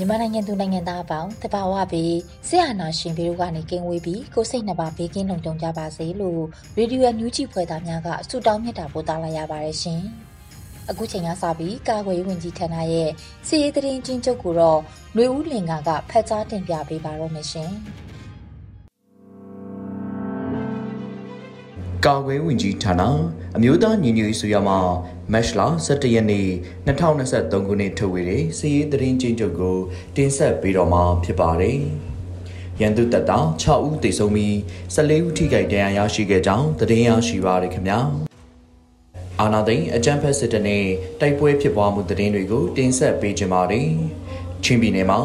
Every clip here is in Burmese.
မြန်မာနိုင်ငံသူနိုင်ငံသားအပေါင်းတဘာဝပြီးဆရာနာရှင်ပြီးတို့ကနေကင်းဝေးပြီးကိုစိတ်နှစ်ပါးဘေးကင်းလုံခြုံကြပါစေလို့ရေဒီယိုအန်ယူဂျီဖွဲ့သားများကဆုတောင်းမြတ်တာပို့သလာရပါတယ်ရှင်။အခုချိန်ကစပြီးကာကွယ်ရေးဝန်ကြီးဌာနရဲ့စီရေးတရင်ချင်းချုပ်ကိုတော့ຫນွေဦးလင်ကကဖတ်ကြားတင်ပြပေးပါတော့မရှင်။ကာကွယ်ဝင်ကြီးဌာနအမျိုးသားညီညွတ်ရေးဆိုရမှာ မက်လာ17ရက်နေ့2023ခုနှစ်ထုတ်ဝေတဲ့စီးရေးသတင်းချင်းချုပ်ကိုတင်ဆက်ပေးတော့မှာဖြစ်ပါတယ်။ရန်သူတပ်သား6ဦးသေဆုံးပြီး14ဦးထိခိုက်ဒဏ်ရာရရှိခဲ့ကြောင်းသတင်းရရှိပါရခင်ဗျာ။အာနာသိန်းအကြမ်းဖက်စစ်တပ်နဲ့တိုက်ပွဲဖြစ်ပွားမှုသတင်းတွေကိုတင်ဆက်ပေးကြပါမယ်။ချင်းပြည်နယ်မှာ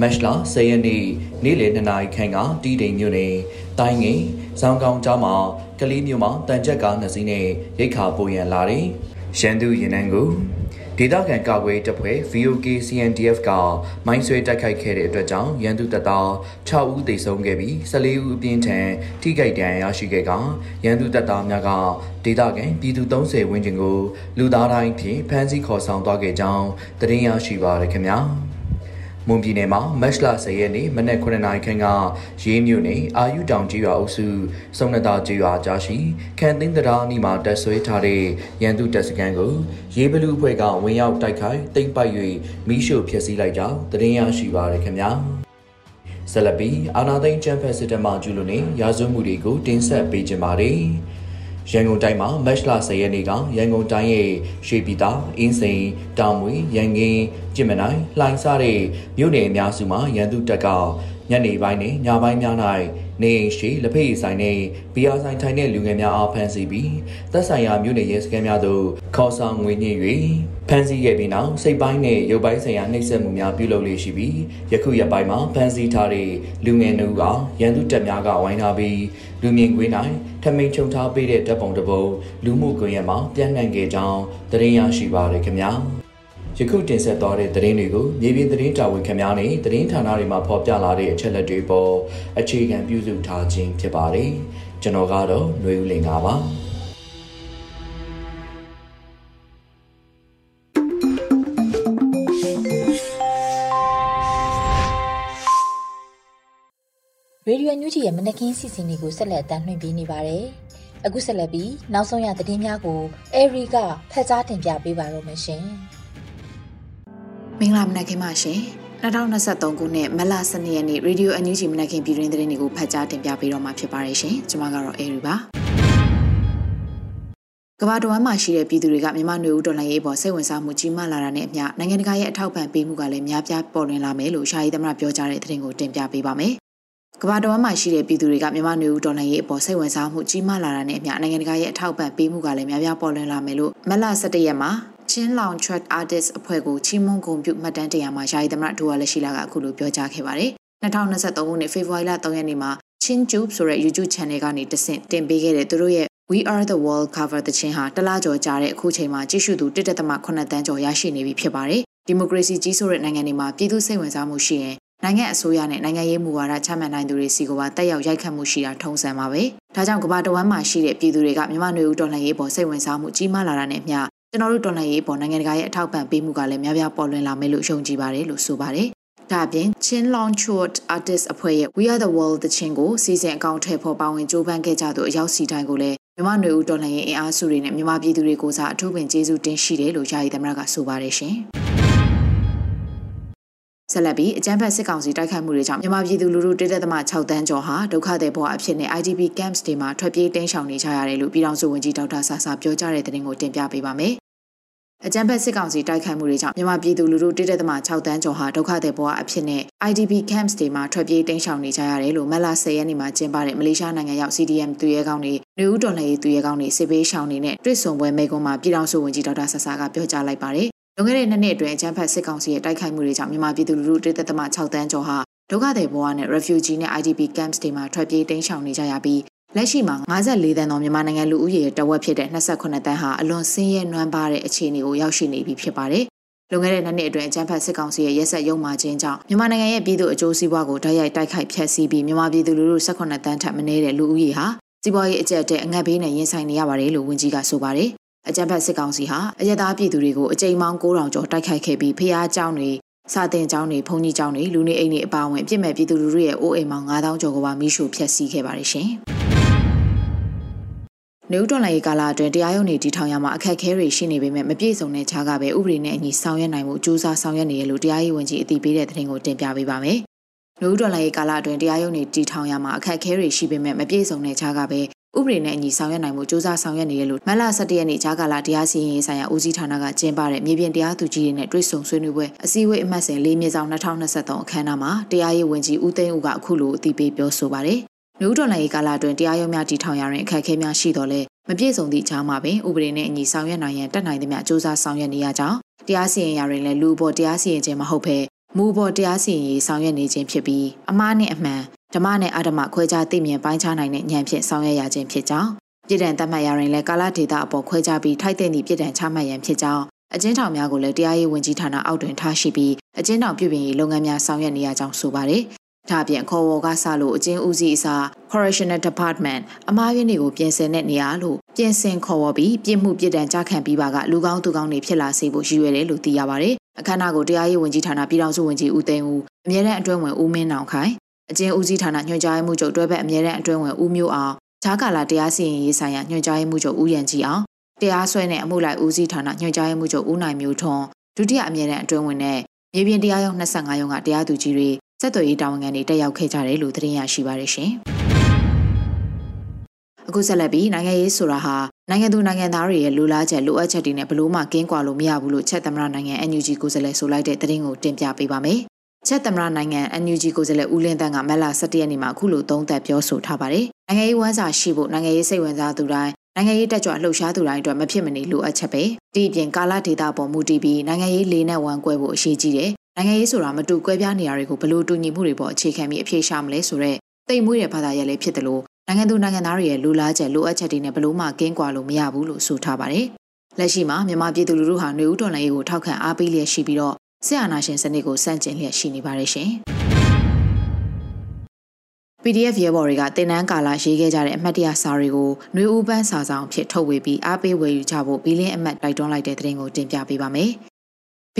မက်လာ10ရက်နေ့နေ့လယ်2နာရီခန့်ကတီးတိမ်မြို့နယ်တိုင်းငင်ဇောင်းကောင်ကျောင်းမှာကလေးမျိုးမှာတန်ကြက်ကားနှစ်စီးနဲ့ရိတ်ခါပိုရန်လာတယ်။ ရန်သူရင်နန်းကိုဒေသခံကာကွယ်တပ်ဖွဲ့ VOK CNDF ကမိုင်းဆွဲတိုက်ခိုက်ခဲ့တဲ့အတွက်ကြောင့်ရန်သူတပ်သား6ဦးသေဆုံးခဲ့ပြီး14ဦးအပြင်းထန်ထိခိုက်ဒဏ်ရာရရှိခဲ့ကရန်သူတပ်သားများကဒေသခံပြည်သူ30ဝန်းကျင်ကိုလူသားတိုင်းဖြင့်ဖမ်းဆီးခေါ်ဆောင်သွားခဲ့ကြောင်းသတင်းရရှိပါရခင်ဗျာ။ မွန်ပြည်နယ်မှာမတ်လ10ရက်နေ့မနက်9:00နာရီခန့်ကရေးမြို့နယ်အာယူတောင်ကြီးရွာအုပ်စုစုံနတာကြီးရွာကြားရှိခန်သင်းတရားနီမှာတက်ဆွဲထားတဲ့ရန်သူတပ်စခန်းကိုရေးဘလူအဖွဲ့ကဝင်ရောက်တိုက်ခိုက်တိမ့်ပိုက်၍မိရှို့ဖျက်ဆီးလိုက်ကြောင်းသတင်းရရှိပါရခင်ဗျာဆလပီအာနာသိန်းချမ်ဖက်စစ်တမကျူလို့နေရာဇဝမှုတွေကိုတင်းဆက်ပေးကြပါတယ် ရန်ကုန်တိုင်းမှာမတ်လ10ရက်နေ့ကရန်ကုန်တိုင်းရဲ့ရွှေပြည်သာအင်းစိန်တောင်မွေရန်ကင်းကျင်မနိုင်လှိုင်စားတဲ့မြို့နယ်အများစုမှာရန်သူတပ်ကညနေပိုင်းနဲ့ညပိုင်းများ၌ နေအိမ်ရှိလက်ဖက်ရည်ဆိုင်နဲ့ဘီယာဆိုင်ထိုင်တဲ့လူငယ်များအားဖမ်းဆီးပြီးသက်ဆိုင်ရာမြို့နယ်ရဲစခန်းများသို့ခေါ်ဆောင်ငွေညှိ၍ဖမ်းဆီးခဲ့ပြီးနောက်စိတ်ပိုင်းနဲ့ရုပ်ပိုင်းဆိုင်ရာနှိပ်စက်မှုများပြုလုပ်လေရှိပြီးယခုရက်ပိုင်းမှာဖမ်းဆီးထားတဲ့လူငယ်နှုတ်ကရန်သူတပ်များကဝိုင်းထားပြီးလူမြင်ကွင်း၌ထမိန်ချုံထားပေးတဲ့တပ်ပုံတစ်ပုံလူမှုကွန်ရက်မှာပြန့်နှံ့ခဲ့ကြောင်းသတင်းရရှိပါရခင်ဗျာ ယခုတင်ဆက်သွားတဲ့သတင်းတွေကိုမြေပြင်သတင်းတာဝန်ခံများနဲ့သတင်းဌာနတွေမှာဖော်ပြလာတဲ့အချက်လက်တွေပေါ်အခြေခံပြုစုထားခြင်းဖြစ်ပါတယ်ကျွန်တော်ကတော့ຫນွေဦးလင်ပါရေဒီယိုညူဂျီရဲ့မနက်ခင်းစီစဉ်တွေကိုဆက်လက်တင်ပြနေပါတယ်။အခုဆက်လက်ပြီးနောက်ဆုံးရသတင်းများကိုအဲရီကဖတ်ကြားတင်ပြပေးပါတော့မရှင်။ မင်္ဂလာမနက်ခင်းပါရှင်။2023ခုနှစ်မလ12ရက်နေ့ရေဒီယိုအန်ယူဂျီမနက်ခင်းပြည်တွင်သတင်းတွေကိုဖတ်ကြားတင်ပြပေးတော့မှာဖြစ်ပါတယ်ရှင်။ကျွန်မကတော့အဲရီပါ။ကမ္ဘာတော်မှာရှိတဲ့ပြည်သူတွေကမြန်မာနွေဦးတော်လှန်ရေးပေါ်စိတ်ဝင်စားမှုကြီးမားလာတာနဲ့အမျှနိုင်ငံတကာရဲ့အထောက်ပံ့ပေးမှုကလည်းများပြားပေါ်လွင်လာမယ်လို့ရှားရီသမရပြောကြားတဲ့သတင်းကိုတင်ပြပေးပါမယ်ကမ္ဘာတော်မှာရှိတဲ့ပြည်သူတွေကမြန်မာနေဦးတော်လှန်ရေးအပေါ်စိတ်ဝင်စားမှုကြီးမားလာတာနဲ့အမျှနိုင်ငံတကာရဲ့အထောက်ပံ့ပေးမှုကလည်းများပြားပေါ်လွင်လာမယ်လို့မလ17ရက်မှာ ချင်းလောင် track artist အဖွဲ့ကိုချီးမွမ်းဂုဏ်ပြုမှတ်တမ်းတင်ရမှာယာယီသမရဒူဝါလက်ရှိလာကအခုလိုပြောကြားခဲ့ပါတယ်။2023ခုနှစ်ဖေဖော်ဝါရီလ3ရက်နေ့မှာ Chinjube ဆိုတဲ့ YouTube channel ကနေတဆင့်တင်ပေးခဲ့တဲ့သူတို့ရဲ့ We Are the World cover တခြင်းဟာတလားကျော်ကြာတဲ့အခုချိန်မှာကြည့်ရှုသူ1.8တန်းကျော်ရရှိနေပြီဖြစ်ပါတယ်။ဒီမိုကရေစီကြီးဆိုတဲ့နိုင်ငံတွေမှာပြည်သူစိတ်ဝင်စားမှုရှိရင်နိုင်ငံအစိုးရနဲ့နိုင်ငံရေးမူဝါဒချမှတ်နိုင်သူတွေစီကပါတက်ရောက်ရိုက်ခတ်မှုရှိတာထုံးစံပါပဲ။ဒါကြောင့်ကမ္ဘာတဝန်းမှာရှိတဲ့ပြည်သူတွေကမြန်မာနေဦးတော်လှန်ရေးပေါ်စိတ်ဝင်စားမှုကြီးမားလာတာနဲ့မျှ ကျွန်တော်တို့တော်လှန်ရေးပေါ်နိုင်ငံတကာရဲ့အထောက်အပံ့ပေးမှုကလည်းများပြားပေါ်လွင်လာမယ်လို့ယုံကြည်ပါတယ်လို့ဆိုပါတယ်။ဒါအပြင် Chin Long Chot Artist အဖွဲ့ရဲ့ We Are the World တခြင်းကိုစီစဉ်အကောင့်ထဲပေါ်ပါဝင်ကြိုးပမ်းခဲ့ကြသူအရောက်စီတိုင်းကိုလည်းမြန်မာ့ຫນွေဦးတော်လှန်ရေးအင်အားစုတွေနဲ့မြန်မာပြည်သူတွေကိုစားအထူးပင်ကျေးဇူးတင်ရှိတယ်လို့ယာယီသမရကဆိုပါတယ်ရှင်။ဆက်လက်ပြီးအကြမ်းဖက်စစ်ကောင်စီတိုက်ခိုက်မှုတွေကြောင့်မြန်မာပြည်သူလူထုတည်တဲ့သမ6တန်းကျော်ဟာဒုက္ခသည်ဘဝအဖြစ်နဲ့ IDP camps တွေမှာထွက်ပြေးတိမ်းရှောင်နေကြရတယ်လို့ပြည်ထောင်စုဝန်ကြီးဒေါက်တာဆာဆာပြောကြားတဲ့သတင်းကိုတင်ပြပေးပါမယ်။ အကြံဖက်စစ်ကောင်စီတိုက်ခိုက်မှုတွေကြောင့်မြန်မာပြည်သူလူထုတိတက်သမာ6တန်းကျော်ဟာဒုက္ခသည်ဘဝအဖြစ်နဲ့ IDP camps တွေမှာထွက်ပြေးတိမ်းရှောင်နေကြရတယ်လို့မလ10ရက်နေ့မှာကျင်းပတဲ့မလေးရှားနိုင်ငံရောက် CDM သူရဲကောင်းတွေနေဦးတော်လှန်ရေးသူရဲကောင်းတွေစစ်ပေးရှောင်နေနဲ့တွေ့ဆုံပွဲမိကုံးမှာပြည်ထောင်စုဝန်ကြီးဒေါက်တာဆဆာကပြောကြားလိုက်ပါတယ်။လွန်ခဲ့တဲ့နှစ်နှစ်အတွင်းအကြံဖက်စစ်ကောင်စီရဲ့တိုက်ခိုက်မှုတွေကြောင့်မြန်မာပြည်သူလူထုတိတက်သမာ6တန်းကျော်ဟာဒုက္ခသည်ဘဝနဲ့ refugee နဲ့ IDP camps တွေမှာထွက်ပြေးတိမ်းရှောင်နေကြရပြီး လက်ရှိမှာ54တန်းသောမြန်မာနိုင်ငံလူဦးရေတဝက်ဖြစ်တဲ့28တန်းဟာအလွန်ဆင်းရဲနွမ်းပါတဲ့အခြေအနေကိုရောက်ရှိနေပြီဖြစ်ပါတယ်။လွန်ခဲ့တဲ့နှစ်နှစ်အတွင်းအကြမ်းဖက်စစ်ကောင်စီရဲ့ရက်စက်ရုံမာခြင်းကြောင့်မြန်မာနိုင်ငံရဲ့ပြည်သူအကျိုးစီးပွားကိုတိုက်ရိုက်တိုက်ခိုက်ဖျက်ဆီးပြီးမြန်မာပြည်သူလူထု18တန်းထက်မနည်းတဲ့လူဦးရေဟာစီးပွားရေးအကျက်တဲ့အငတ်ဘေးနဲ့ရင်ဆိုင်နေရပါတယ်လို့ဝန်ကြီးကဆိုပါတယ်။အကြမ်းဖက်စစ်ကောင်စီဟာအရသာပြည်သူတွေကိုအကြိမ်ပေါင်း9000ကျော်တိုက်ခိုက်ခဲ့ပြီးဖျားကြောင်းတွေစာတင်ကျောင်းတွေဖုန်ကြီးကျောင်းတွေလူနေအိမ်တွေအပါအဝင်အပြစ်မဲ့ပြည်သူလူထုရဲ့အိုးအိမ်ပေါင်း9000ကျော်ကိုပါမိရှုဖျက်ဆီးခဲ့ပါတယ်ရှင်။ နေဦးတော်လိုင်းကာလအတွင်းတရားရုံးတွေတည်ထောင်ရမှာအခက်အခဲတွေရှိနေပေမဲ့မပြည့်စုံတဲ့ခြားကပဲဥပဒေနဲ့အညီဆောင်ရွက်နိုင်မှုစူးစမ်းဆောင်ရွက်နေရလို့တရားရေးဝန်ကြီးအသိပေးတဲ့သတင်းကိုတင်ပြပေးပါမယ်။နေဦးတော်လိုင်းကာလအတွင်းတရားရုံးတွေတည်ထောင်ရမှာအခက်အခဲတွေရှိပေမဲ့မပြည့်စုံတဲ့ခြားကပဲဥပဒေနဲ့အညီဆောင်ရွက်နိုင်မှုစူးစမ်းဆောင်ရွက်နေရလို့မလ17ရက်နေ့ဂျာကာလာတရားစီရင်ရေးဆိုင်ရာဦးစီးဌာနကကျင်းပတဲ့မြေပြင်တရားသူကြီးတွေနဲ့တွေ့ဆုံဆွေးနွေးပွဲအစည်းအဝေးအမှတ်စဉ်၄မြေဆောင်2023အခမ်းအနားမှာတရားရေးဝန်ကြီးဦးသိန်းဦးကအခုလိုအသိပေးပြောဆိုပါတယ်။ မြို့တော်လိုင်းကာလာအတွင်းတရားရုံးများတည်ထောင်ရတဲ့အခက်အခဲများရှိတော့လဲမပြည့်စုံသည့်ကြားမှာပင်ဥပဒေနဲ့အညီဆောင်ရွက်နိုင်ရန်တက်နိုင်သမျှစ조사ဆောင်ရွက်နေရကြောင်းတရားစီရင်ရာတွင်လည်းလူပေါ်တရားစီရင်ခြင်းမဟုတ်ဘဲမူပေါ်တရားစီရင်ရေးဆောင်ရွက်နေခြင်းဖြစ်ပြီးအမှားနှင့်အမှန်ဓမ္မနဲ့အဓမ္မခွဲခြားသိမြင်ပိုင်းခြားနိုင်တဲ့ဉာဏ်ဖြင့်ဆောင်ရွက်ရခြင်းဖြစ်ကြောင်းပြည်တံတတ်မှတ်ရာတွင်လည်းကာလဒေတာအပေါ်ခွဲခြားပြီးထိုက်တဲ့သည့်ပြည်တံချမှတ်ရန်ဖြစ်ကြောင်းအကျဉ်းထောင်များကိုလည်းတရားရေးဝန်ကြီးဌာနအောက်တွင်ထားရှိပြီးအကျဉ်းထောင်ပြည်ပင်ရေးလုပ်ငန်းများဆောင်ရွက်နေရကြောင်းဆိုပါတယ် ဒါအပြင်ခေါ်ဝေါ်ကစလို့အကျဉ်းဦးစီးအစား Correctional Department အမားရင်းတွေကိုပြင်ဆင်တဲ့နေရာလို့ပြင်ဆင်ခေါ်ဝေါ်ပြီးပြစ်မှုပြစ်ဒဏ်ကြခံပြီးပါကလူကောင်းသူကောင်းတွေဖြစ်လာစေဖို့ရည်ရွယ်တယ်လို့သိရပါတယ်။အခမ်းအနားကိုတရားရေးဝန်ကြီးဌာနပြည်ထောင်စုဝန်ကြီးဦးသိန်းဦးအမြဲတမ်းအတွင်းဝင်ဦးမင်းနောင်ခိုင်အကျဉ်းဦးစီးဌာနညွှန်ကြားရေးမှူးချုပ်တွဲဘက်အမြဲတမ်းအတွင်းဝင်ဦးမျိုးအောင်ဈာကာလာတရားစီရင်ရေးဆိုင်ရာညွှန်ကြားရေးမှူးချုပ်ဦးရန်ကြီးအောင်တရားစွဲနဲ့အမှုလိုက်ဦးစီးဌာနညွှန်ကြားရေးမှူးချုပ်ဦးနိုင်မျိုးထွန်းဒုတိယအမြဲတမ်းအတွင်းဝင်နဲ့မြေပြင်တရားရုံး25ရုံးကတရားသူကြီးတွေ စက်သွေးရေးတာဝန်ခံတွေတက်ရောက်ခဲ့ကြတယ်လို့သတင်းရရှိပါတယ်ရှင်။အခုဆက်လက်ပြီးနိုင်ငံရေးဆိုတာဟာနိုင်ငံသူနိုင်ငံသားတွေရဲ့လိုလားချက်လိုအပ်ချက်တွေနဲ့ဘလို့မှကင်းကွာလို့မရဘူးလို့ချက်သမရနိုင်ငံ NUG ကိုယ်စားလှယ်ဆိုလိုက်တဲ့သတင်းကိုတင်ပြပေးပါမယ်။ချက်သမရနိုင်ငံ NUG ကိုယ်စားလှယ်ဦးလင်းတန်းကမက်လာ17ရက်နေ့မှာအခုလိုသုံးသပ်ပြောဆိုထားပါတယ်။နိုင်ငံရေးဝမ်းစာရှိဖို့နိုင်ငံရေးစိတ်ဝင်စားသူတိုင်းနိုင်ငံရေးတက်ကြွလှုပ်ရှားသူတိုင်းအတွက်မဖြစ်မနေလိုအပ်ချက်ပဲ။ဒီအပြင်ကာလဒေတာပေါ်မူတည်ပြီးနိုင်ငံရေးလေးနဲ့ဝမ်းကွဲဖို့အရေးကြီးတယ် နိုင်ငံရေးဆိုတာမတူကွဲပြားနေရတွေကိုဘလို့တူညီမှုတွေပေါ်အခြေခံပြီးအဖြေရှာမလဲဆိုတော့တိတ်မွေးတဲ့ဘာသာရပ်လေးဖြစ်တယ်လို့နိုင်ငံသူနိုင်ငံသားတွေရဲ့လူလားချက်လိုအပ်ချက်တွေနဲ့ဘလို့မှကင်းကွာလို့မရဘူးလို့ဆိုထားပါတယ်။လက်ရှိမှာမြန်မာပြည်သူလူထုဟာနေဦးတော်လှန်ရေးကိုထောက်ခံအားပေးလျက်ရှိပြီးတော့စစ်အာဏာရှင်စနစ်ကိုစန့်ကျင်လျက်ရှိနေပါတယ်ရှင်။ PDF ရဲဘော်တွေကတင်နန်းကာလာရေးခဲ့ကြတဲ့အမှတ်တရစာတွေကိုຫນွေဦးပန်းစာဆောင်ဖြစ်ထုတ်ဝေပြီးအားပေးဝယ်ယူကြဖို့ဘီလင်းအမတ်တိုက်တွန်းလိုက်တဲ့သတင်းကိုတင်ပြပေးပါမယ်။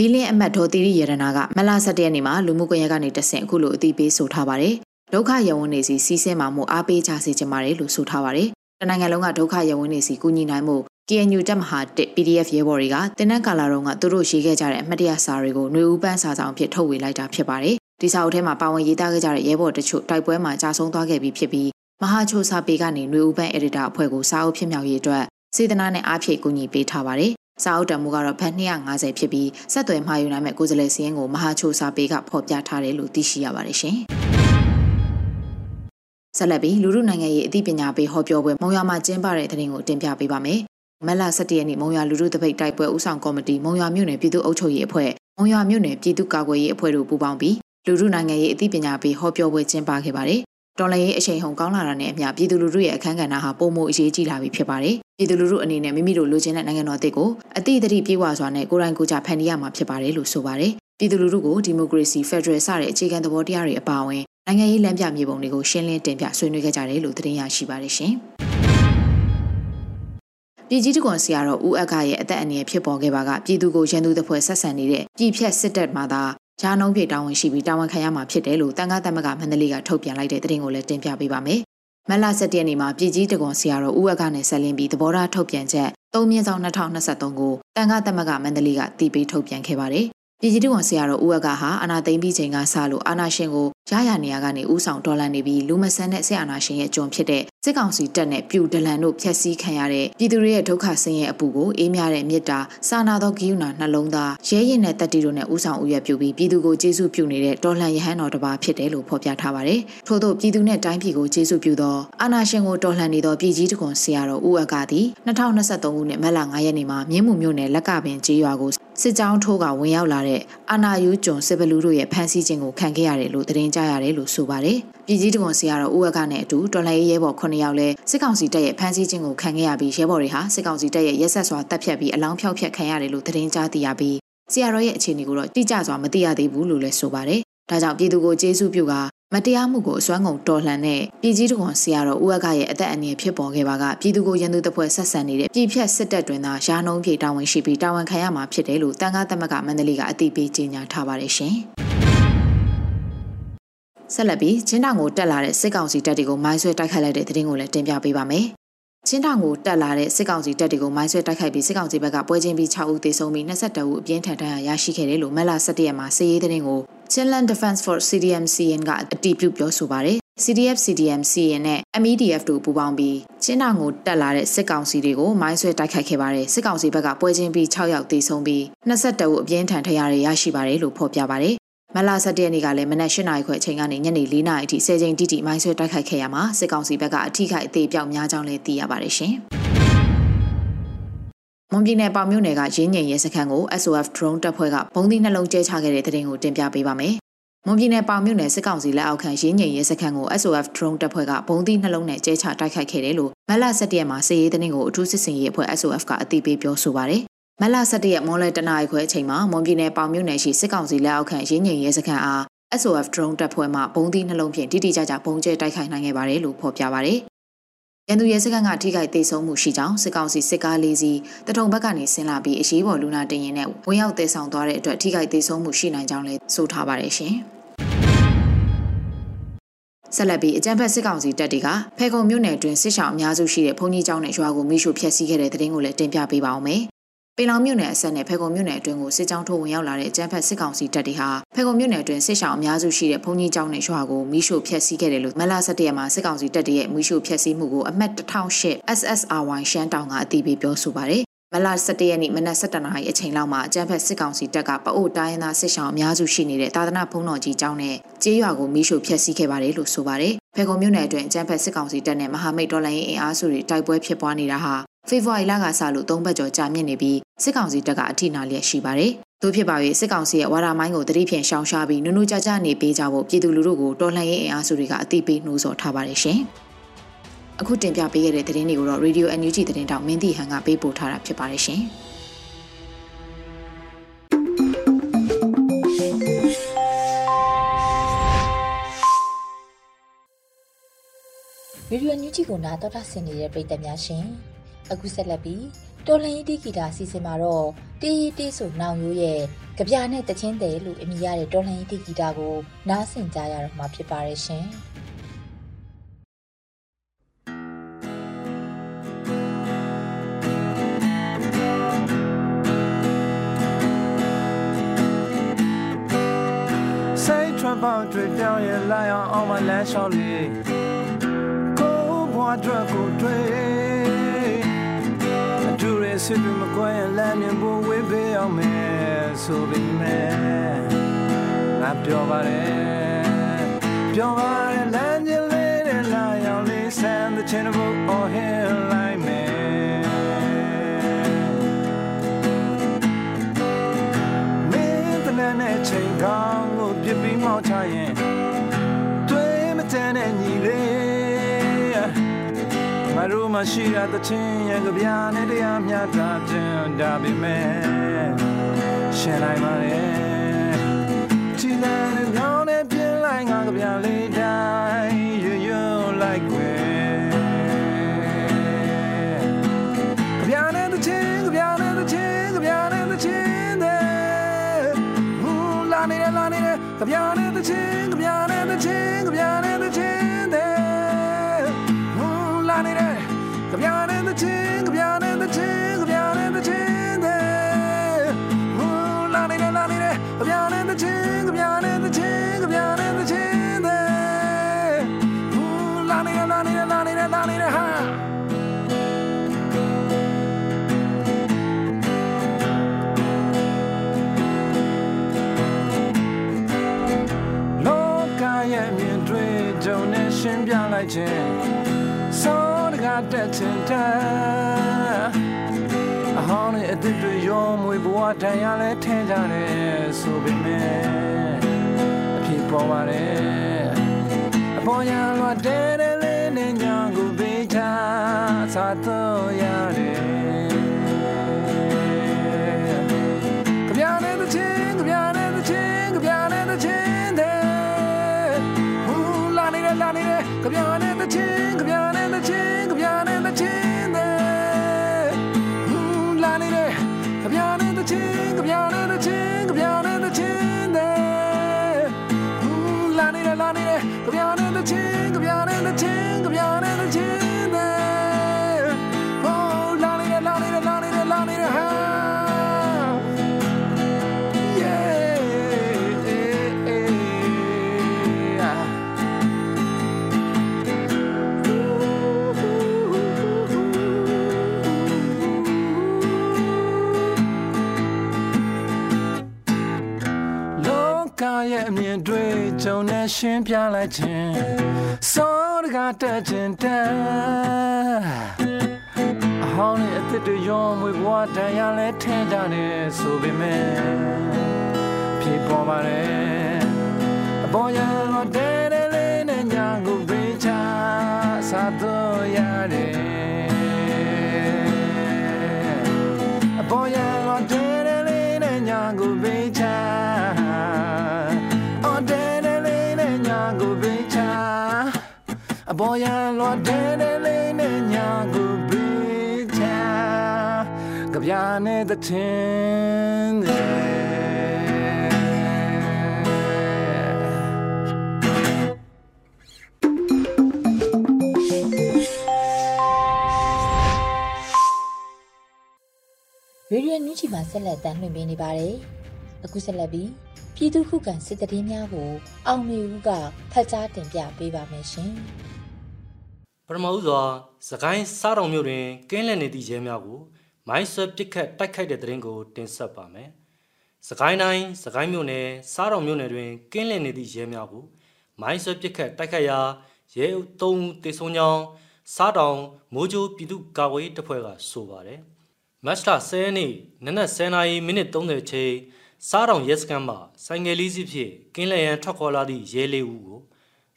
ဘီလင်းအမတ်ဒေါ်တီရီရတနာကမလ17ရက်နေ့မှာလူမှုကွန်ရက်ကနေတဆင့်အခုလိုအသိပေးဆိုထားပါတယ်။ဒုက္ခရဝန်းနေစီစီးဆင်းမှာမို့အားပေးကြစေချင်ပါတယ်လို့ဆိုထားပါတယ်။တနိုင်ငံလုံးကဒုက္ခရဝန်းနေစီကူညီနိုင်မှု KNU တက်မဟာ1 PDF ရဲဘော်တွေကတင်းနန်းကာလာတုန်းကသူတို့ရေးခဲ့ကြတဲ့အမှတ်တရစာတွေကိုຫນွေဦးပန်းစာဆောင်ဖြစ်ထုတ်ဝေလိုက်တာဖြစ်ပါတယ်။ဒီစာအုပ်ထဲမှာပါဝင်ရေးသားခဲ့ကြတဲ့ရဲဘော်တချို့တိုက်ပွဲမှာကြာဆုံးသွားခဲ့ပြီးဖြစ်ပြီးမဟာချိုစာပေကနေຫນွေဦးပန်း editor အဖွဲ့ကိုစာအုပ်ဖြစ်မြောက်ရေးအတွက်စေတနာနဲ့အားဖြည့်ကူညီပေးထားပါတယ် စာအုပ်တံမှုကတော့ဘတ်250ဖြစ်ပြီးဆက်သွယ်မှာယူနိုင်မဲ့ကိုယ်စားလှယ်စည်းရင်ကိုမဟာချိုစာပေကဖော်ပြထားတယ်လို့သိရှိရပါတယ်ရှင်။ဆက်လက်ပြီးလူမှုနိုင်ငံရေးအသိပညာပေးဟောပြောပွဲမုံရွာမှာကျင်းပတဲ့တဲ့ရင်ကိုတင်ပြပေးပါမယ်။မလ17ရက်နေ့မုံရွာလူမှုတပိတ်တိုက်ပွဲဦးဆောင်ကော်မတီမုံရွာမြို့နယ်ပြည်သူ့အုပ်ချုပ်ရေးအဖွဲ့မုံရွာမြို့နယ်ပြည်သူ့ကာကွယ်ရေးအဖွဲ့တို့ပူးပေါင်းပြီးလူမှုနိုင်ငံရေးအသိပညာပေးဟောပြောပွဲကျင်းပခဲ့ပါတယ် တော်လှန်ရေးအချိန်ဟုန်ကောင်းလာတာနဲ့အမျှပြည်သူလူထုရဲ့အခမ်းကဏ္ဍဟာပုံမှုအရေးကြီးလာပြီဖြစ်ပါတယ်။ပြည်သူလူထုအနေနဲ့မိမိတို့လိုချင်တဲ့နိုင်ငံတော်အသစ်ကိုအတိအသတိပြေဝစွာနဲ့ကိုယ်တိုင်ကိုယ်ကြဖန်တီးရမှာဖြစ်ပါတယ်လို့ဆိုပါတယ်။ပြည်သူလူထုကိုဒီမိုကရေစီဖက်ဒရယ်စတဲ့အခြေခံသဘောတရားတွေအပါအဝင်နိုင်ငံရေးလမ်းပြမြေပုံတွေကိုရှင်းလင်းတင်ပြဆွေးနွေးခဲ့ကြတယ်လို့သတင်းရရှိပါတယ်ရှင်။ပြည်ကြီးတကွန်စီကတော့ဦးအက္ခရဲ့အသက်အန္တရာယ်ဖြစ်ပေါ်ခဲ့ပါကပြည်သူကိုရန်သူတပ်ဖွဲ့ဆက်ဆံနေတဲ့ပြည်ဖြတ်စစ်တပ်မှသာ ဂျာနှုံးပြေတာဝန်ရှိပြီးတာဝန်ခံရမှာဖြစ်တယ်လို့တန်ခါသမဂမန္တလေးကထုတ်ပြန်လိုက်တဲ့သတင်းကိုလည်းတင်ပြပေးပါမယ်မလ7ရက်နေ့မှာပြည်ကြီးတကွန်ဆရာတော်ဦးဝက်ကနဲ့ဆက်လင်းပြီးသဘောထားထုတ်ပြန်ချက်3မြင့်ဆောင်2023ကိုတန်ခါသမဂမန္တလေးကတီးပေးထုတ်ပြန်ခဲ့ပါတယ် ပြည်ကြီးတဝန်ဆရာတော်ဦးအကဟာအာနာသိမ့်ပြီးချိန်ကစလို့အာနာရှင်ကိုရရနေရကနေဥဆောင်တော်လှန်နေပြီးလူမဆန်းတဲ့ဆရာနာရှင်ရဲ့ကြုံဖြစ်တဲ့စစ်ကောင်စီတပ်နဲ့ပြူဒလန်တို့ဖျက်ဆီးခံရတဲ့ပြည်သူတွေရဲ့ဒုက္ခဆင်းရဲအပူကိုအေးမြတဲ့မေတ္တာစာနာသောဂိယူနာနှလုံးသားရဲရင်တဲ့တတိတို့နဲ့ဥဆောင်ဥရပြုပြီးပြည်သူကိုကျေးဇူးပြုနေတဲ့တော်လှန်ရဟန်းတော်တစ်ပါးဖြစ်တယ်လို့ဖော်ပြထားပါတယ်။ထို့သောပြည်သူနဲ့တိုင်းပြည်ကိုကျေးဇူးပြုသောအာနာရှင်ကိုတော်လှန်နေသောပြည်ကြီးတခွန်ဆရာတော်ဦးအကသည်2023ခုနှစ်မတ်လ9ရက်နေ့မှာမြင်းမှုမြို့နယ်လက်ကပင်ကျေးရွာကို စစ်ကြောင်းထိုးကဝင်ရောက်လာတဲ့အာနာယူကျွန်းစစ်ဘလူးတို့ရဲ့ဖမ်းဆီးခြင်းကိုခံခဲ့ရတယ်လို့သတင်းကြားရတယ်လို့ဆိုပါတယ်။ပြည်ကြီးတကွန်စီကတော့ဦးဝက်ကနဲ့အတူတော်လှန်ရေးရဲဘော်9ယောက်လဲစစ်ကောင်စီတပ်ရဲ့ဖမ်းဆီးခြင်းကိုခံခဲ့ရပြီးရဲဘော်တွေဟာစစ်ကောင်စီတပ်ရဲ့ရက်ဆက်စွာတပ်ဖြတ်ပြီးအလောင်းဖြောက်ဖြတ်ခံရတယ်လို့သတင်းကြားသိရပြီးဆရာတော်ရဲ့အခြေအနေကိုတော့တိကျစွာမသိရသေးဘူးလို့လည်းဆိုပါတယ်။ဒါကြောင့်ပြည်သူကိုကျေးဇူးပြုက မတရားမှုကိုအစွမ်းကုန်တော်လှန်တဲ့ပြည်ကြီးတော်ဆရာတော်ဦးအကရဲ့အသက်အန္တရာယ်ဖြစ်ပေါ်ခဲ့ပါကပြည်သူကိုရန်သူတပ်ဖွဲ့ဆက်ဆံနေတဲ့ပြည်ဖြတ်စစ်တပ်တွင်သာရာနှုံးပြေတာဝန်ရှိပြီးတာဝန်ခံရမှာဖြစ်တယ်လို့တန်ခါသမဂမန္တလေးကအသိပေးကြေညာထားပါတယ်ရှင်။ဆက်လက်ပြီးချင်းတောင်ကိုတက်လာတဲ့စစ်ကောင်စီတပ်တွေကိုမိုင်းဆွဲတိုက်ခိုက်လိုက်တဲ့သတင်းကိုလည်းတင်ပြပေးပါမယ်။ ချင်းတောင်ကိုတက်လာတဲ့စစ်ကောင်စီတပ်တွေကိုမိုင်းဆွဲတိုက်ခိုက်ပြီးစစ်ကောင်စီဘက်ကပွဲချင်းပြီး6ဦးသေဆုံးပြီး22ဦးအပြင်းထန်ဒဏ်ရာရရှိခဲ့တယ်လို့မက်လာ17ရက်မှာစစ်ရေးသတင်းကို Chinland Defense Force CDM-CN ကအတည်ပြုပြောဆိုပါတယ်။ CDF CDM-CN နဲ့ MEDF တို့ပူးပေါင်းပြီးချင်းတောင်ကိုတက်လာတဲ့စစ်ကောင်စီတွေကိုမိုင်းဆွဲတိုက်ခိုက်ခဲ့ပါတယ်။စစ်ကောင်စီဘက်ကပွဲချင်းပြီး6ယောက်သေဆုံးပြီး22ဦးအပြင်းထန်ဒဏ်ရာရရှိပါတယ်လို့ဖော်ပြပါတယ် မလာဆက်တဲ့နေ့ကလည်းမနက်၈နာရီခွဲအချိန်ကနေညနေ၄နာရီအထိဆယ်ချိန်တိတိမိုင်းဆွဲတိုက်ခိုက်ခဲ့ရမှာစစ်ကောင်စီဘက်ကအထိခိုက်အသေးပြောက်များကြောင်းလည်းသိရပါတယ်ရှင်။မွန်ပြည်နယ်ပေါင်မြို့နယ်ကရင်းငိန်ရဲစခန်းကို SOF drone တပ်ဖွဲ့ကဘုံသီးနှလုံးကျဲချခဲ့တဲ့တဲ့တင်ကိုတင်ပြပေးပါမယ်။မွန်ပြည်နယ်ပေါင်မြို့နယ်စစ်ကောင်စီလက်အောက်ခံရင်းငိန်ရဲစခန်းကို SOF drone တပ်ဖွဲ့ကဘုံသီးနှလုံးနဲ့ကျဲချတိုက်ခိုက်ခဲ့တယ်လို့မလ17ရက်မှာစစ်ရေးတဲ့တင်ကိုအထူးစစ်စင်ရေးအဖွဲ့ SOF ကအသိပေးပြောဆိုပါတယ် မလ17ရက်မွန်လွဲတနာရီခွဲအချိန်မှာမွန်ပြည်နယ်ပေါင်မြို့နယ်ရှိစစ်ကောင်စီလက်အောက်ခံရင်းငိန်ရဲစခန်းအား SOF drone တပ်ဖွဲ့မှဘုံသီးနှလုံးဖြင့်တိတိကျကျဘုံကျဲတိုက်ခိုက်နိုင်ခဲ့ပါတယ်လို့ဖော်ပြပါတယ်။ရန်သူရဲစခန်းကထိခိုက်ဒေဆုံးမှုရှိကြောင်းစစ်ကောင်စီစစ်ကားလေးစီးတထုံဘက်ကနေဆင်းလာပြီးအရေးပေါ်လူနာတင်ရင်နဲ့ဝင်ရောက်တေဆောင်သွားတဲ့အတွက်ထိခိုက်ဒေဆုံးမှုရှိနိုင်ကြောင်းလည်းဆိုထားပါတယ်ရှင်။ဆက်လက်ပြီးအကြံဖက်စစ်ကောင်စီတပ်တွေကဖေခုံမြို့နယ်တွင်စစ်ဆောင်အများစုရှိတဲ့ဘုံကြီးကျောင်းနဲ့ရွာကိုမိရှုဖျက်ဆီးခဲ့တဲ့တဲ့တင်ကိုလည်းတင်ပြပေးပါအောင်မယ်။ပ င်လောင်မြို့နယ်အဆက်နဲ့ဖေကုံမြို့နယ်အတွင်းကိုစစ်ကြောင်းထိုးဝင်ရောက်လာတဲ့အကြမ်းဖက်စစ်ကောင်စီတပ်တွေဟာဖေကုံမြို့နယ်အတွင်းစစ်ဆောင်အများစုရှိတဲ့ဘုံကြီးကျောင်းနဲ့ရွာကိုမိရှို့ဖျက်ဆီးခဲ့တယ်လို့မလ17ရက်မှာစစ်ကောင်စီတပ်တွေရဲ့မိရှို့ဖျက်ဆီးမှုကိုအမှတ်1008 SSRY ရှမ်းတောင်ကအတည်ပြုပြောဆိုပါတယ်မလ17ရက်နေ့မနက်7:00နာရီအချိန်လောက်မှာအကြမ်းဖက်စစ်ကောင်စီတပ်ကပအို့တိုင်းရင်းသားစစ်ဆောင်အများစုရှိနေတဲ့သာသနာဘုံတော်ကြီးကျောင်းနဲ့ကျေးရွာကိုမိရှို့ဖျက်ဆီးခဲ့ပါတယ်လို့ဆိုပါတယ်။ဖေကုံမြို့နယ်အတွင်းအကြမ်းဖက်စစ်ကောင်စီတပ်နဲ့မဟာမိတ်တော်လှန်ရေးအင်အားစုတွေတိုက်ပွဲဖြစ်ပွားနေတာဟာ ဖေဖော်ဝါရီလကစလို့၃ဘတ်ကျော်ကြာမြင့်နေပြီးစစ်ကောင်စီတပ်ကအထိနာလျက်ရှိပါတယ်။တို့ဖြစ်ပါ၍စစ်ကောင်စီရဲ့ဝါရာမိုင်းကိုတတိဖြင့်ရှောင်ရှားပြီးနုနုကြကြနေပေးကြဖို့ပြည်သူလူထုကိုတော်လှန်ရေးအင်အားစုတွေကအသိပေးနှိုးဆော်ထားပါတယ်ရှင်။အခုတင်ပြပေးခဲ့တဲ့သတင်းတွေကိုတော့ Radio NUG သတင်းတောက်မင်းတီဟန်ကပေးပို့ထားတာဖြစ်ပါတယ်ရှင်။ရေဒီယိုညူချီကိုနာတော်တာဆင်နေတဲ့ပရိသတ်များရှင် အခုဆက်လက်ပြီးတော်လန်ရီတီဂီတာအစီအစဉ်မှာတော့တေးရီတေးဆိုနောင်ရိုးရဲ့ကြပြနဲ့တချင်းတယ်လို့အမည်ရတဲ့တော်လန်ရီတီဂီတာကိုနားဆင်ကြရတော့မှာဖြစ်ပါတယ်ရှင်စိတ်ထွက်ပေါက်တွေပြောင်းရလာအောင်အောင်မလန်းလျှောက်လေးအတွက်ကိုတွေ့အတူရ စစ်တူမကွဲလမ်းမြင်ဖို့ဝေးပေးအောင်မယ်ဆိုပေမဲ့ငါပြောပါတယ်ပြောပါ တို့မှရှိရတဲ့ချင်းရဲ့ကြပြာနဲ့တရားမျှတာကျန်ဒါပေမဲ့ရှင်းလိုက်ပါလေချီလန်နဲ့ညောင်းနဲ့ပြင်းလိုက်ငါကြပြာလေးတိုင်းရွရွလိုက်ွယ်ကြပြာနဲ့တဲ့ချင်းကြပြာနဲ့တဲ့ချင်းကြပြာနဲ့တဲ့ချင်းတဲ့ဟူလာနေလာနေကြပြာနဲ့တဲ့ချင်းကြပြာနဲ့တဲ့ချင်းကြပြာနဲ့တဲ့ချင်းတဲ့နေတယ်ကြ ပြနေတဲ့ချင်းကြပြနေတဲ့ချင်းကြပြနေတဲ့ချင်းတဲ့ဟိုလာနေတယ်လာနေတယ်ကြပြနေတဲ့ချင်းကြပြနေတဲ့ချင်းကြပြနေတဲ့ချင်းတဲ့ဟိုလာနေတယ်လာနေတယ်လာနေတယ်လာနေတယ်ဟာလောကရဲ့မြင်တွေ့ကြုံနဲ့ရှင်းပြလိုက်ခြင်းစော တကားတက်ချင်တဲ့အဟောင်းနဲ့အသစ်တွေရောမွေဘဝတန်ရလဲထင်ကြတယ်ဆိုပေမဲ့အဖြစ်ပေါ်ပါတယ်အပေါ်ညာလွတ်တဲ့လေးနဲ့ညာကိုပေးချသာတော့ရ ရှင်းပြလိုက်ခြင်းစောတကားတက်ခြင်းတဲ့အဟောင်းနဲ့အသစ်တွေရောမွေဘဝတန်ရလဲထင်ကြတယ်ဆိုပေမဲ့ဖြစ်ပေါ်ပါတယ်အပေါ်ရတော့တဲ့တဲ့လေးနဲ့ညာကိုပေးချစားတော့ရတယ်အပေါ်ရတော့တဲ့တဲ့လေးနဲ့ညာကိုပေး ပေါ်ရတော့တဲ့တဲ့လေးနဲ့ညာကိုပေးချကြပြာနေတဲ့ချင်းတဲ့ရေဒီယိုညူချီမှာဆက်လက်တမ်းလွှင့်ပေးနေပါတယ်။အခုဆက်လက်ပြီးပြည်သူခုခံစစ်တရင်များကိုအောင်မေဦးကဖတ်ကြားတင်ပြပေးပါမယ်ရှင် ပထမဦးစွာစကိုင်းစားတော်မြို့တွင်ကင်းလည်နေသည့်ရဲများကိုမိုင်းဆွဲပစ်ခတ်တိုက်ခိုက်တဲ့တဲ့ရင်ကိုတင်ဆက်ပါမယ်။စကိုင်းတိုင်းစကိုင်းမြို့နယ်စားတော်မြို့နယ်တွင်ကင်းလည်နေသည့်ရဲများကိုမိုင်းဆွဲပစ်ခတ်တိုက်ခိုက်ရာရဲအုပ်၃ဦးတေဆုံးကြောင်းစားတောင်မိုးကြိုးပြည်သူ့ကာကွယ်ရေးတပ်ဖွဲ့ကဆိုပါတယ်။မတ်လ10ရက်နေ့နနက်10:00နာရီမိနစ်30ချိန်စားတောင်ရဲစခန်းမှာဆိုင်ငယ်လေးစီးဖြင့်ကင်းလည်ရန်ထွက်ခွာလာသည့်ရဲလေးဦးကို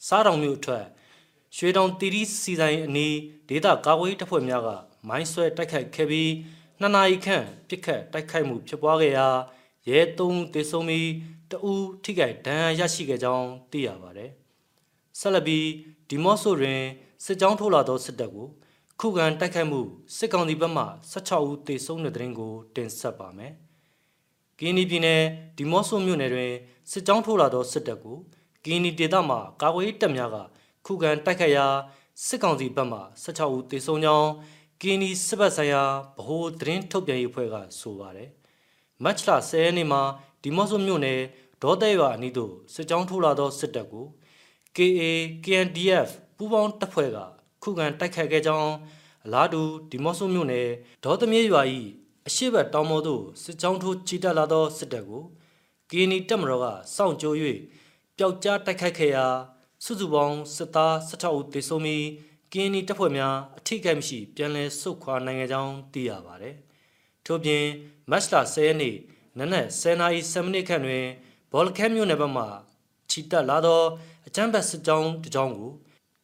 စားတောင်မြို့အထွက် ရွှေတောင်တီရီစီဆိုင်အနီးဒေတာကာကွယ်ရေးတပ်ဖွဲ့များကမိုင်းဆွဲတိုက်ခိုက်ခဲ့ပြီးနှစ်နာရီခန့်ပစ်ခတ်တိုက်ခိုက်မှုဖြစ်ပွားခဲ့ရာရဲသုံးဦးသေဆုံးပြီးတဦးထိခိုက်ဒဏ်ရာရရှိခဲ့ကြောင်းသိရပါတယ်။ဆက်လက်ပြီးဒီမော့ဆိုတွင်စစ်ကြောင်းထိုးလာသောစစ်တပ်ကိုခုခံတိုက်ခိုက်မှုစစ်ကောင်စီဘက်မှ16ဦးသေဆုံးတဲ့တဲ့ရင်ကို တင်ဆက်ပါမယ်။ကင်းနီပြည်နယ်ဒီမော့ဆိုမြို့နယ်တွင်စစ်ကြောင်းထိုးလာသောစစ်တပ်ကိုကင်းနီဒေသမှကာကွယ်ရေးတပ်များက ခုခံတိုက်ခိုက်ရာစစ်ကောင်စီဘက်မှ16ဦးသေဆုံးကြောင်းကင်းဒီစစ်ဘက်ဆိုင်ရာဗဟိုသတင်းထုတ်ပြန်ရေးအဖွဲ့ကဆိုပါတယ်။မတ်လ10ရက်နေ့မှာဒီမော့ဆိုမြို့နယ်ဒေါ်တဲ့ရွာအနီးသို့စစ်ကြောင်းထိုးလာသောစစ်တပ်ကို KA KNDF ပူးပေါင်းတပ်ဖွဲ့ကခုခံတိုက်ခိုက်ခဲ့ကြောင်းအလားတူဒီမော့ဆိုမြို့နယ်ဒေါ်သမီးရွာ၏အရှိတ်တောင်ပေါ်သို့စစ်ကြောင်းထိုးချီတက်လာသောစစ်တပ်ကို KNI တပ်မတော်ကစောင့်ကြိုး၍ပျောက်ကြားတိုက်ခိုက်ခဲ့ရာ စုစုပေါင်းစစ်သား16ဦးသေဆုံးပြီးကင်းနီတပ်ဖွဲ့များအထိကိမရှိပြန်လည်ဆုတ်ခွာနိုင်ခဲ့ကြောင်းသိရပါတယ်။ထို့ပြင်မတ်လ10ရက်နေ့နနက်10:07မိနစ်ခန့်တွင်ဘောလခဲမြို့နယ်ဘက်မှချီတက်လာသောအကြမ်းဖက်စစ်ကြောင်းတစ်ကြောင်းကို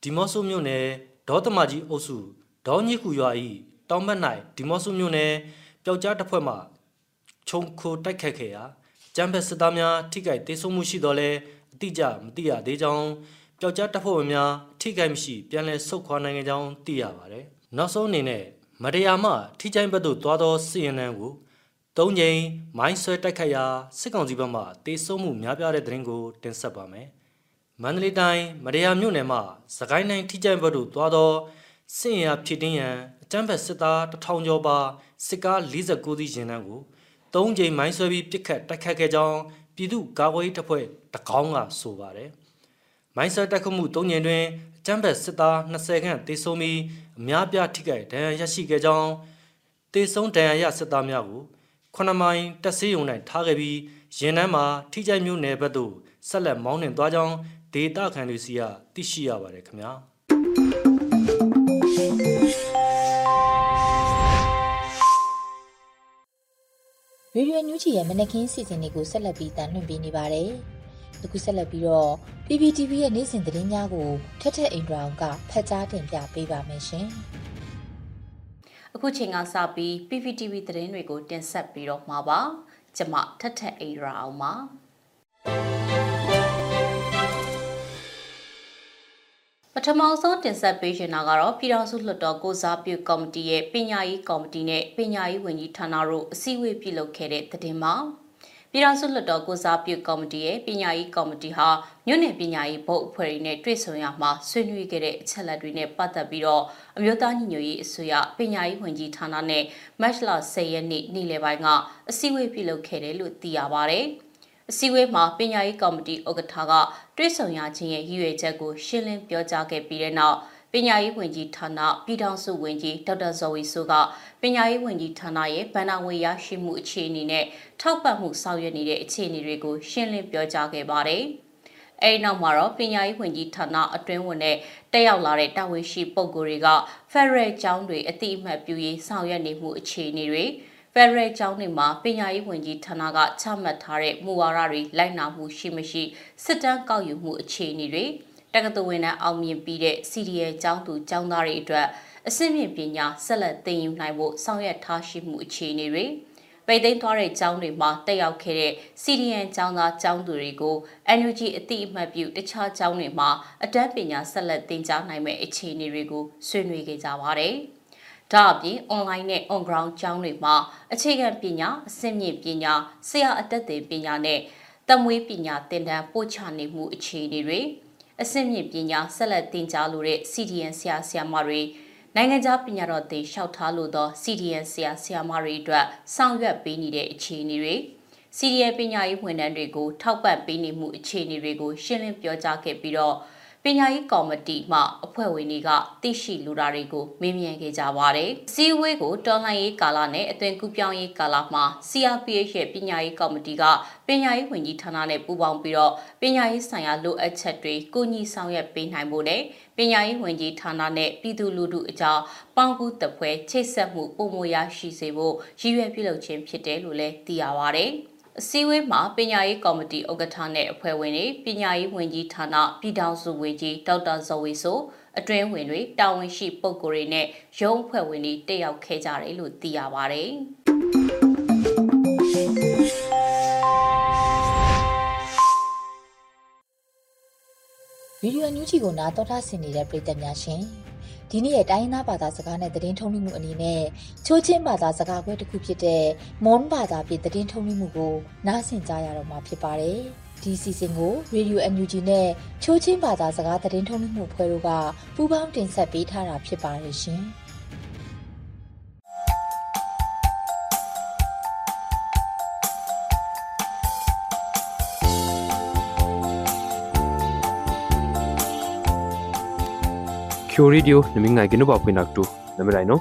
ဒီမော့ဆိုမြို့နယ်ဒေါသမကြီးအုပ်စုဒေါညစ်ကူရွာ၏တောင်ဘက်၌ဒီမော့ဆိုမြို့နယ်ပျောက်ကြားတပ်ဖွဲ့မှခြုံခိုတိုက်ခတ်ခဲ့ရာကျမ်းဖက်စစ်သားများထိခိုက်ဒေဆုံးမှုရှိတော်လဲအတိအကျမသိရသေးကြောင်း ပျောက်ကြားတပ်ဖွဲ့ဝင်များထိခိုက်မရှိပြန်လည်ဆုတ်ခွာနိုင်ကြောင်းသိရပါတယ်။နောက်ဆုံးအနေနဲ့မတရားမှထိချိုင်းဘက်သို့သွားသောစီရင်နံကိုသုံးချိန်မိုင်းဆွဲတိုက်ခိုက်ရာစစ်ကောင်စီဘက်မှတေဆုံးမှုများပြားတဲ့တဲ့ရင်ကိုတင်ဆက်ပါမယ်။မန္တလေးတိုင်းမတရားမြို့နယ်မှစကိုင်းတိုင်းထိချိုင်းဘက်သို့သွားသောစစ်ရင်အားဖြစ်တင်းရန်အကြမ်းဖက်စစ်သားတထောင်ကျော်ပါစစ်ကား49စီးရင်နှန်းကို၃ကြိမ်မိုင်းဆွဲပြီးပစ်ခတ်တိုက်ခတ်ခဲ့ကြောင်းပြည်သူ့ကာကွယ်ရေးတပ်ဖွဲ့တကောင်းကဆိုပါတယ်။ မိုင်းဆွဲတိုက်ခတ်မှု၃ညင်တွင်အကြမ်းဖက်စစ်သား20ခန့်တေဆုံးပြီးအများပြားထိခိုက်ဒဏ်ရာရရှိခဲ့ကြောင်းတေဆုံးဒဏ်ရာရစစ်သားများကိုခုနမိုင်တက်ဆေးရုံ၌ထားခဲ့ပြီးရင်နှန်းမှာထိကြိုက်မျိုးနယ်ဘက်သို့ဆက်လက်မောင်းနှင်သွားကြောင်းဒေတာခံတွေစီကသိရှိရပါတယ်ခင်ဗျာရေဒီယိုညူချီရဲ့မနက်ခင်းစီစဉ်လေးကိုဆက်လက်ပြီးတန်လှည့်ပေးနေပါတယ်။ အခုဆက်လက်ပြီးတော့ PPTV ရဲ့နေ့စဉ်သတင်းများကိုထက်ထက်အင်ဒရာအောင်ကဖတ်ကြားတင်ပြပေးပါမယ်ရှင်။အခုချိန်ကစပြီး PPTV သတင်းတွေကို တင်ဆက်ပြီးတော့မှာပါ။ကျွန်မထက်ထက်အင်ဒရာအောင်ပါ။ပထမဆုံးတင်ဆက်ပေးရှင်တာကတော့ပြည်ထောင်စုလွှတ်တော်ကိုစားပြုကော်မတီရဲ့ပညာရေးကော်မတီနဲ့ပညာရေးဝန်ကြီးဌာနတို့အစည်းအဝေးပြုလုပ်ခဲ့တဲ့သတင်းမှာ ပြည်ထောင်စုလွှတ်တော်ကိုစားပြုကော်မတီရဲ့ပညာရေးကော်မတီဟာမြို့နယ်ပညာရေးဘုတ်အဖွဲ့တွေနဲ့တွေ့ဆုံရမှာဆွေးနွေးခဲ့တဲ့အချက်အလက်တွေနဲ့ပတ်သက်ပြီးတော့အမျိုးသားညီညွတ်ရေးအစိုးရပညာရေးဝန်ကြီးဌာနနဲ့မတ်လ10ရက်နေ့နေ့လယ်ပိုင်းကအစည်းအဝေးပြုလုပ်ခဲ့တယ်လို့သိရပါဗျ။အစည်းအဝေးမှာပညာရေးကော်မတီဥက္ကဋ္ဌကတွဲဆောင်ရခြင်းရဲ့ရည်ရွယ်ချက်ကိုရှင်းလင်းပြောကြားခဲ့ပြီးတဲ့နောက် ပညာရေးဝန်ကြီးဌာနပြည်ထောင်စုဝန်ကြီးဒေါက်တာဇော်ဝီဆိုကပညာရေးဝန်ကြီးဌာနရဲ့ဗဏ္ဍာငွေရရှိမှုအခြေအနေနဲ့ထောက်ပံ့မှုဆောင်ရွက်နေတဲ့အခြေအနေတွေကိုရှင်းလင်းပြောကြားခဲ့ပါတယ်။အဲဒီနောက်မှာတော့ပညာရေးဝန်ကြီးဌာနအတွင်းဝင်တဲ့တက်ရောက်လာတဲ့တာဝန်ရှိပုဂ္ဂိုလ်တွေက Federal ကျောင်းတွေအတိအမှတ်ပြုရေးဆောင်ရွက်နေမှုအခြေအနေတွေဖက်ဒရယ်ကျောင်းတွေမှာပညာရေးဝန်ကြီးဌာနကချမှတ်ထားတဲ့မူဝါဒတွေလိုက်နာမှုရှိမရှိစစ်တမ်းကောက်ယူမှုအခြေအနေတွေ တက္ကသိုလ်ဝင်တန်းအောင်မြင်ပြီးတဲ့ CDL ကျောင်းသူကျောင်းသားတွေအတွက်အဆင့်မြင့်ပညာဆက်လက်သင်ယူနိုင်ဖို့ဆောင်ရွက်ထားရှိမှုအခြေအနေတွေပိတ်သိမ်းသွားတဲ့ကျောင်းတွေမှာတက်ရောက်ခဲ့တဲ့ CDN ကျောင်းသားကျောင်းသူတွေကို NUG အတိအမှတ်ပြုတခြားကျောင်းတွေမှာအတန်းပညာဆက်လက်သင်ကြားနိုင်မယ့်အခြေအနေတွေကိုဆွေးနွေးခဲ့ကြပါတယ်။ဒါအပြင် online နဲ့ on ground ကျောင်းတွေမှာအခြေခံပညာအဆင့်မြင့်ပညာဆရာအသက်သင်ပညာနဲ့တမွေးပညာသင်တန်းပို့ချနေမှုအခြေအနေတွေ အဆင့်မြင့်ပညာဆက်လက်သင်ကြားလိုတဲ့ CDN ဆရာဆရာမတွေနိုင်ငံခြားပညာတော်သင်လျှောက်ထားလို့သော CDN ဆရာဆရာမတွေအတွက်ဆောင်ရွက်ပေးနေတဲ့အခြေအနေတွေ CDN ပညာရေးဝန်ထမ်းတွေကိုထောက်ပံ့ပေးနေမှုအခြေအနေတွေကိုရှင်းလင်းပြောကြားခဲ့ပြီးတော့ ပညာရေးကော်မတီမှအဖွဲ့ဝင်တွေကသိရှိလူတာတွေကိုမေးမြန်းခဲ့ကြပါတယ်။စီဝေးကိုတော်လှန်ရေးကာလနဲ့အသွင်ကူးပြောင်းရေးကာလမှာ CRPH ရဲ့ပညာရေးကော်မတီကပညာရေးဝန်ကြီးဌာနနဲ့ပူးပေါင်းပြီးတော့ပညာရေးဆိုင်ရာလိုအပ်ချက်တွေကိုညီဆောင်ရွက်ပေးနိုင်ဖို့နဲ့ပညာရေးဝန်ကြီးဌာနနဲ့ပြည်သူလူထုအကြောင်းပေါင်းကူးတပွဲချိတ်ဆက်မှုပုံမရရှိစေဖို့ရည်ရွယ်ပြုလုပ်ခြင်းဖြစ်တယ်လို့လည်းသိရပါတယ်။ အစည်းအဝေးမှာပညာရေးကော်မတီဥက္ကဋ္ဌနဲ့အဖွဲ့ဝင်တွေပညာရေးဝန်ကြီးဌာနပြည်ထောင်စုဝန်ကြီးဒေါက်တာဇော်ဝေဆိုအတွင်းဝင်တွေတာဝန်ရှိပုဂ္ဂိုလ်တွေနဲ့ရုံးအဖွဲ့ဝင်တွေတက်ရောက်ခဲ့ကြတယ်လို့သိရပါတယ်။ဗီဒီယိုညူးချီကိုနားတော်တာဆင်နေတဲ့ပရိသတ်များရှင်။ ဒီနေ့ရဲ့တိုင်းရင်းသားဘာသာစကားနဲ့သတင်းထုံးလွှင့်မှုအနေနဲ့ချိုးချင်းဘာသာစကားခွဲတစ်ခုဖြစ်တဲ့မွန်ဘာသာဖြင့်သတင်းထုံးလွှင့်မှုကိုနားဆင်ကြရတော့မှာဖြစ်ပါတယ်။ဒီစီစဉ်ကို Radio NUG နဲ့ချိုးချင်းဘာသာစကားသတင်းထုံးလွှင့်မှုဖွဲ့တို့ကပူးပေါင်းတင်ဆက်ပေးထားတာဖြစ်ပါတယ်ရှင်။ ချိုရီဒီယိုနမငိုင်ကနဘပွိနက်တူနမရိုင်နို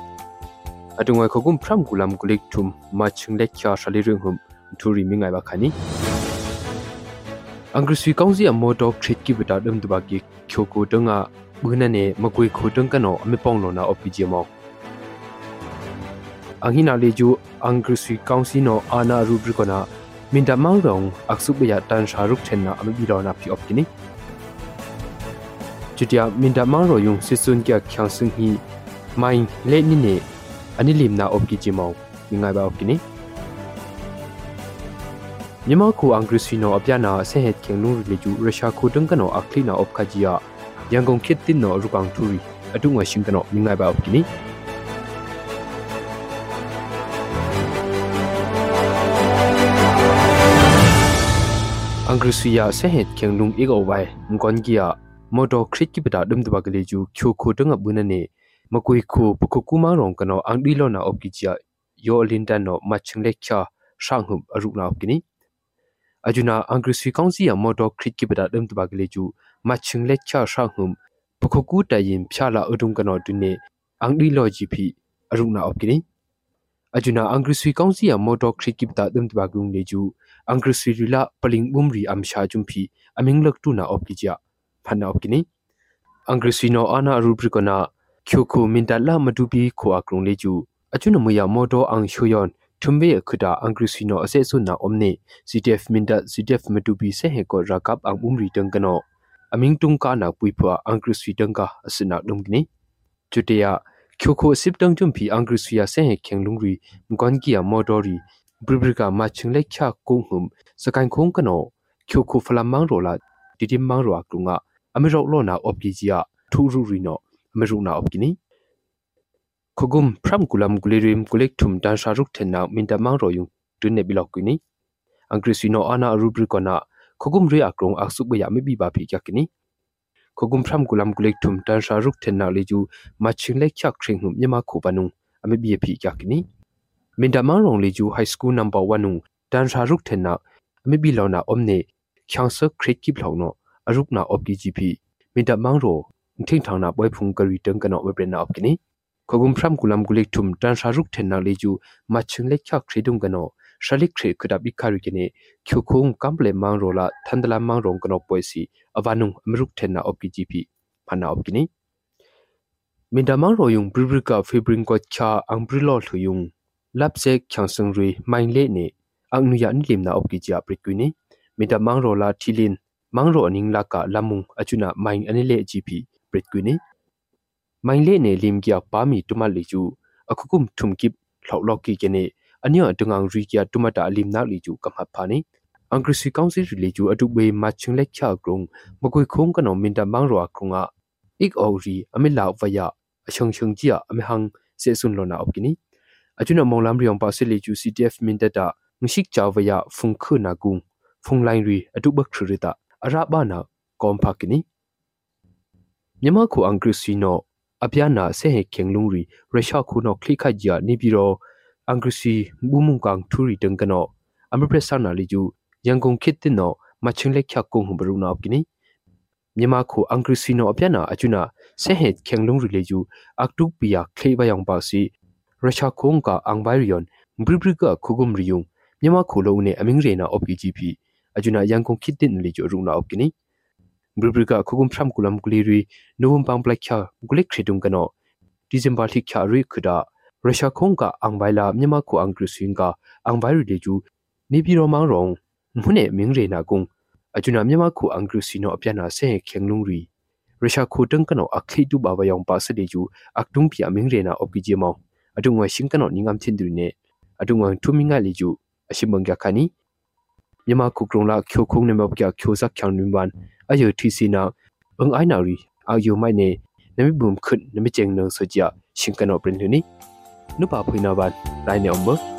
အတုငွေခကုမ်ဖရမ်ကူလမ်ကူလိကထုမ်မချင်းလက်ချာရှလီရင်ဟုမ်ထူရီမငိုင်ဘခါနီအင်္ဂရိစီကောင်စီအမော်တော့ခရစ်ကိဘတာဒမ်ဒဘကီချိုကိုတငါဘူးနနေမကွေခိုတန်ကနောအမေပေါင်လောနာအပီဂျီမောအဟိနာလေဂျူအင်္ဂရိစီကောင်စီနောအာနာရူဘ ရီကနာမင်တမောင်ရောင်အခုဘယတန်ရှာရုခ်ချင်နာအမေဘီရောနာဖီအော့ကီနီ chutia minda mangro yung sisun kya khyang sung hi mai le ni ne ani lim na op ki chimau mingai ba op ki ni မြန်မာခုအင်္ဂရိစီနိုအပြနာဆဟက်ခင်နူရီကျူရုရှားခုတန်ကနောအခလီနာအော့ခဂျီယာရန်ကုန်ခေတ်တင်နောရူကောင်ထူရီအတုငွေရှင်ကနောမြင်ငိုင်ပါအော့ကိနီအင်္ဂရိစီယာဆဟက်ခင်နုံအေဂိုဝိုင်ငွန်ကီယာ မော်တော်ခရစ်ကိပတာဒမ်တဘကလေးကျူချိုခိုတငဘုနနေမကွေခုပခုကူမာရောင်ကနောအန်ဒီလောနာအော့ကီချာယောလင်တန်နောမချင်းလက်ချာရှန်ဟုအရုနာအော့ကီနီအဂျူနာအန်ဂရစီကောင်စီယမော်တော်ခရစ်ကိပဒါဒမ်တဘကလေးကျူမချင်းလက်ချာရှန်ဟုပခုကူတရင်ဖြာလာအဒုံကနောဒုနေအန်ဒီလောဂျီဖီအရုနာအော့ကီနီအဂျူနာအန်ဂရစီကောင်စီယမော်တော်ခရစ်ကိပဒါဒမ်တဘကုံလေးကျူအန်ဂရစီရီလာပလင်ဘုံရီအမ်ရှာဂျုံဖီအမင်းလက်တူနာအော့ကီချာ ဖန်နာအော့ကီနီအန်ဂရစီနောအနာရူဘရကနာချိုခုမင်တလာမတူပီခိုအကရုံလေးကျူအချွနမယမော်တော်အန်ရှူယွန်ထုံဘေခဒအန်ဂရစီနောအဆက်ဆုနာအုံနေ CTF မင်တ CTF မတူပီဆေဟေကိုရာကပ်အန်ဥမ်ရီတန်ကနောအမင်းတုံကနာပွိဖွာအန်ဂရစီတန်ကအစနာဒုံကနီချူတယာချိုခိုစစ်တန်ဂျုံဖီအန်ဂရစီယာဆေဟေခေငလုံရီငွန်ကီယာမော်တော်ရီဘရဘရကမချင်းလက်ချကုံဟုံစကန်ခုံကနောချိုခိုဖလမန်ရိုလာဒီဒီမန်ရိုအကရုငါ အမေရောလောနာအော့ပီဂျီယာထူရူရီနောအမေရုနာအော့ပီနီခဂုံဖရမ်ကူလမ်ဂူလီရီမ်ကူလက်ထုမ်တန်ရှာရုခ်ထေနာမင်တမန်ရိုယုံတွနေဘီလောက်ကွီနီအင်္ဂရိစီနိုအနာရူဘရီကနာခဂုံရီအကရုံအခဆုဘယမေဘီဘာဖီကကနီခဂုံဖရမ်ကူလမ်ဂူလက်ထုမ်တန်ရှာရုခ်ထေနာလီဂျူမချင်းလက်ချက်ခရင်ဟုမြမခုပနုံအမေဘီဖီကကနီမင်တမန်ရိုလီဂျူဟိုက်စကူးနံပါတ်1နုံတန်ရှာရုခ်ထေနာအမေဘီလောနာအုံနေချောင်ဆခရစ်ကိပလောနော အရုပနာအော့ပီဂျီပီမင်တမန်ရိုထိန်ထောင်နာဘွိုင်ဖုန်ကရီတန်ကနောမပရနာအော့ကနီခဂုံဖရမ်ကူလမ်ဂူလိထုမ်တန်ရှာရုခ်ထေနာလေကျူမချင်းလက်ချခရီဒုံကနောရှလိခရီခဒဘိခါရီကနေကျူခုံကမ်ပလေမန်ရိုလာသန်ဒလာမန်ရောကနောပွိုစီအဝနုံအမရုခ်ထေနာအော့ပီဂျီပီဖနာအော့ကနီမင်တမန်ရိုယုံဘရီဘရီကာဖေဘရင်ကိုချာအန်ဘရီလောထူယုံလပ်ဆက်ချန်စံရီမိုင်လေနေအန်နူယာနိလင်နာအော့ကီဂျီအပရိကွီနီမင်တမန်ရိုလာထီလင်မန်ရိုအနင်းလာကလမုံအချွနာမိုင်အနိလေဂျီပီပရစ်ကွီနီမိုင်လေနေလင်ကီပါမီတူမလီကျူအခုကုမ်ထုံကိပလောက်လောက်ကီကနေအနိယတငော င်ရီကီတူမတာအလင်နာလီကျူကမ္ဟတ်ဖာနီအင်္ဂရိစီကောင်စီရီလီကျူအတုဘေမချင်းလက်ချဂရုံမကွေခုံကနောမင်တမန်ရောခုံငါအိကအော်ရီအမေလောက်ဝယအချုံချုံကြီးအမေဟန်စေဆွန်လောနာအော့ကီနီအကျွနမောင်လမ်ရီယံပါစီလီကျူ CTF မင်တတာငရှိချောဝယဖုန်ခုနာကုံဖုန်လိုင်းရီ အတုဘခရတာအရဘာနာကွန်ဖာကီနီမြန်မာခုအင်္ဂရိစီနောအပြာနာဆေဟေခေငလုံရီရုရှားခုနောခလိခါဂျာနေပြီးတော့အင်္ဂရိစီဘူမုန်ကန်ထူရီတန်ကနောအမပရဆာနာလီကျူရန်ကုန်ခေတ်တင်နောမချင်းလက်ချကုံဟဘရုနာကီနီမြန်မာခုအင်္ဂရိစီနောအပြာနာအချွနာဆေဟေခေငလုံရီလေကျူအက်တုပီယာခလေဘယံပါစီရုရှားခုံကအန်ဘိုင်ရီယွန်ဘရီဘရီကခုဂုံရီယုံမြန်မာခုလုံးနဲ့အမင်းရေနာအော့ပီဂျီပီ အချွနာရန်ကုန်ခေတ်တင်လီကျူရုနာအော့ကီနီ bribrika khugum phram kulam kuliri novum pam plakha gulik khridum kano december thik kha ri khuda russia khong ka angbaila myama ko angkru swing ka angbai ri ju ni pi ro mang rong mune ming re na kung achuna myama ko angkru sino apyana se khenglung ri russia kho tang kano akhei tu ba ba yong pa se de ju aktung pia ming re na opije mau adungwa sing kano ningam thin du ne adungwa thuminga li ju ashimang kya khani မြန်မာခုကရုံလာချိုခုံနေမပကချိုဇက်ချောင်းနွမ်ဝန်အယုထီစီနာအင်အိုင်နာရီအာယုမိုင်နေနမိဘုံခွတ်နမိကျင်းနဆကြရှင်ကနောပရင်နီနုပါဖွေနာဘန်ရိုင်းနေအောင်ဘ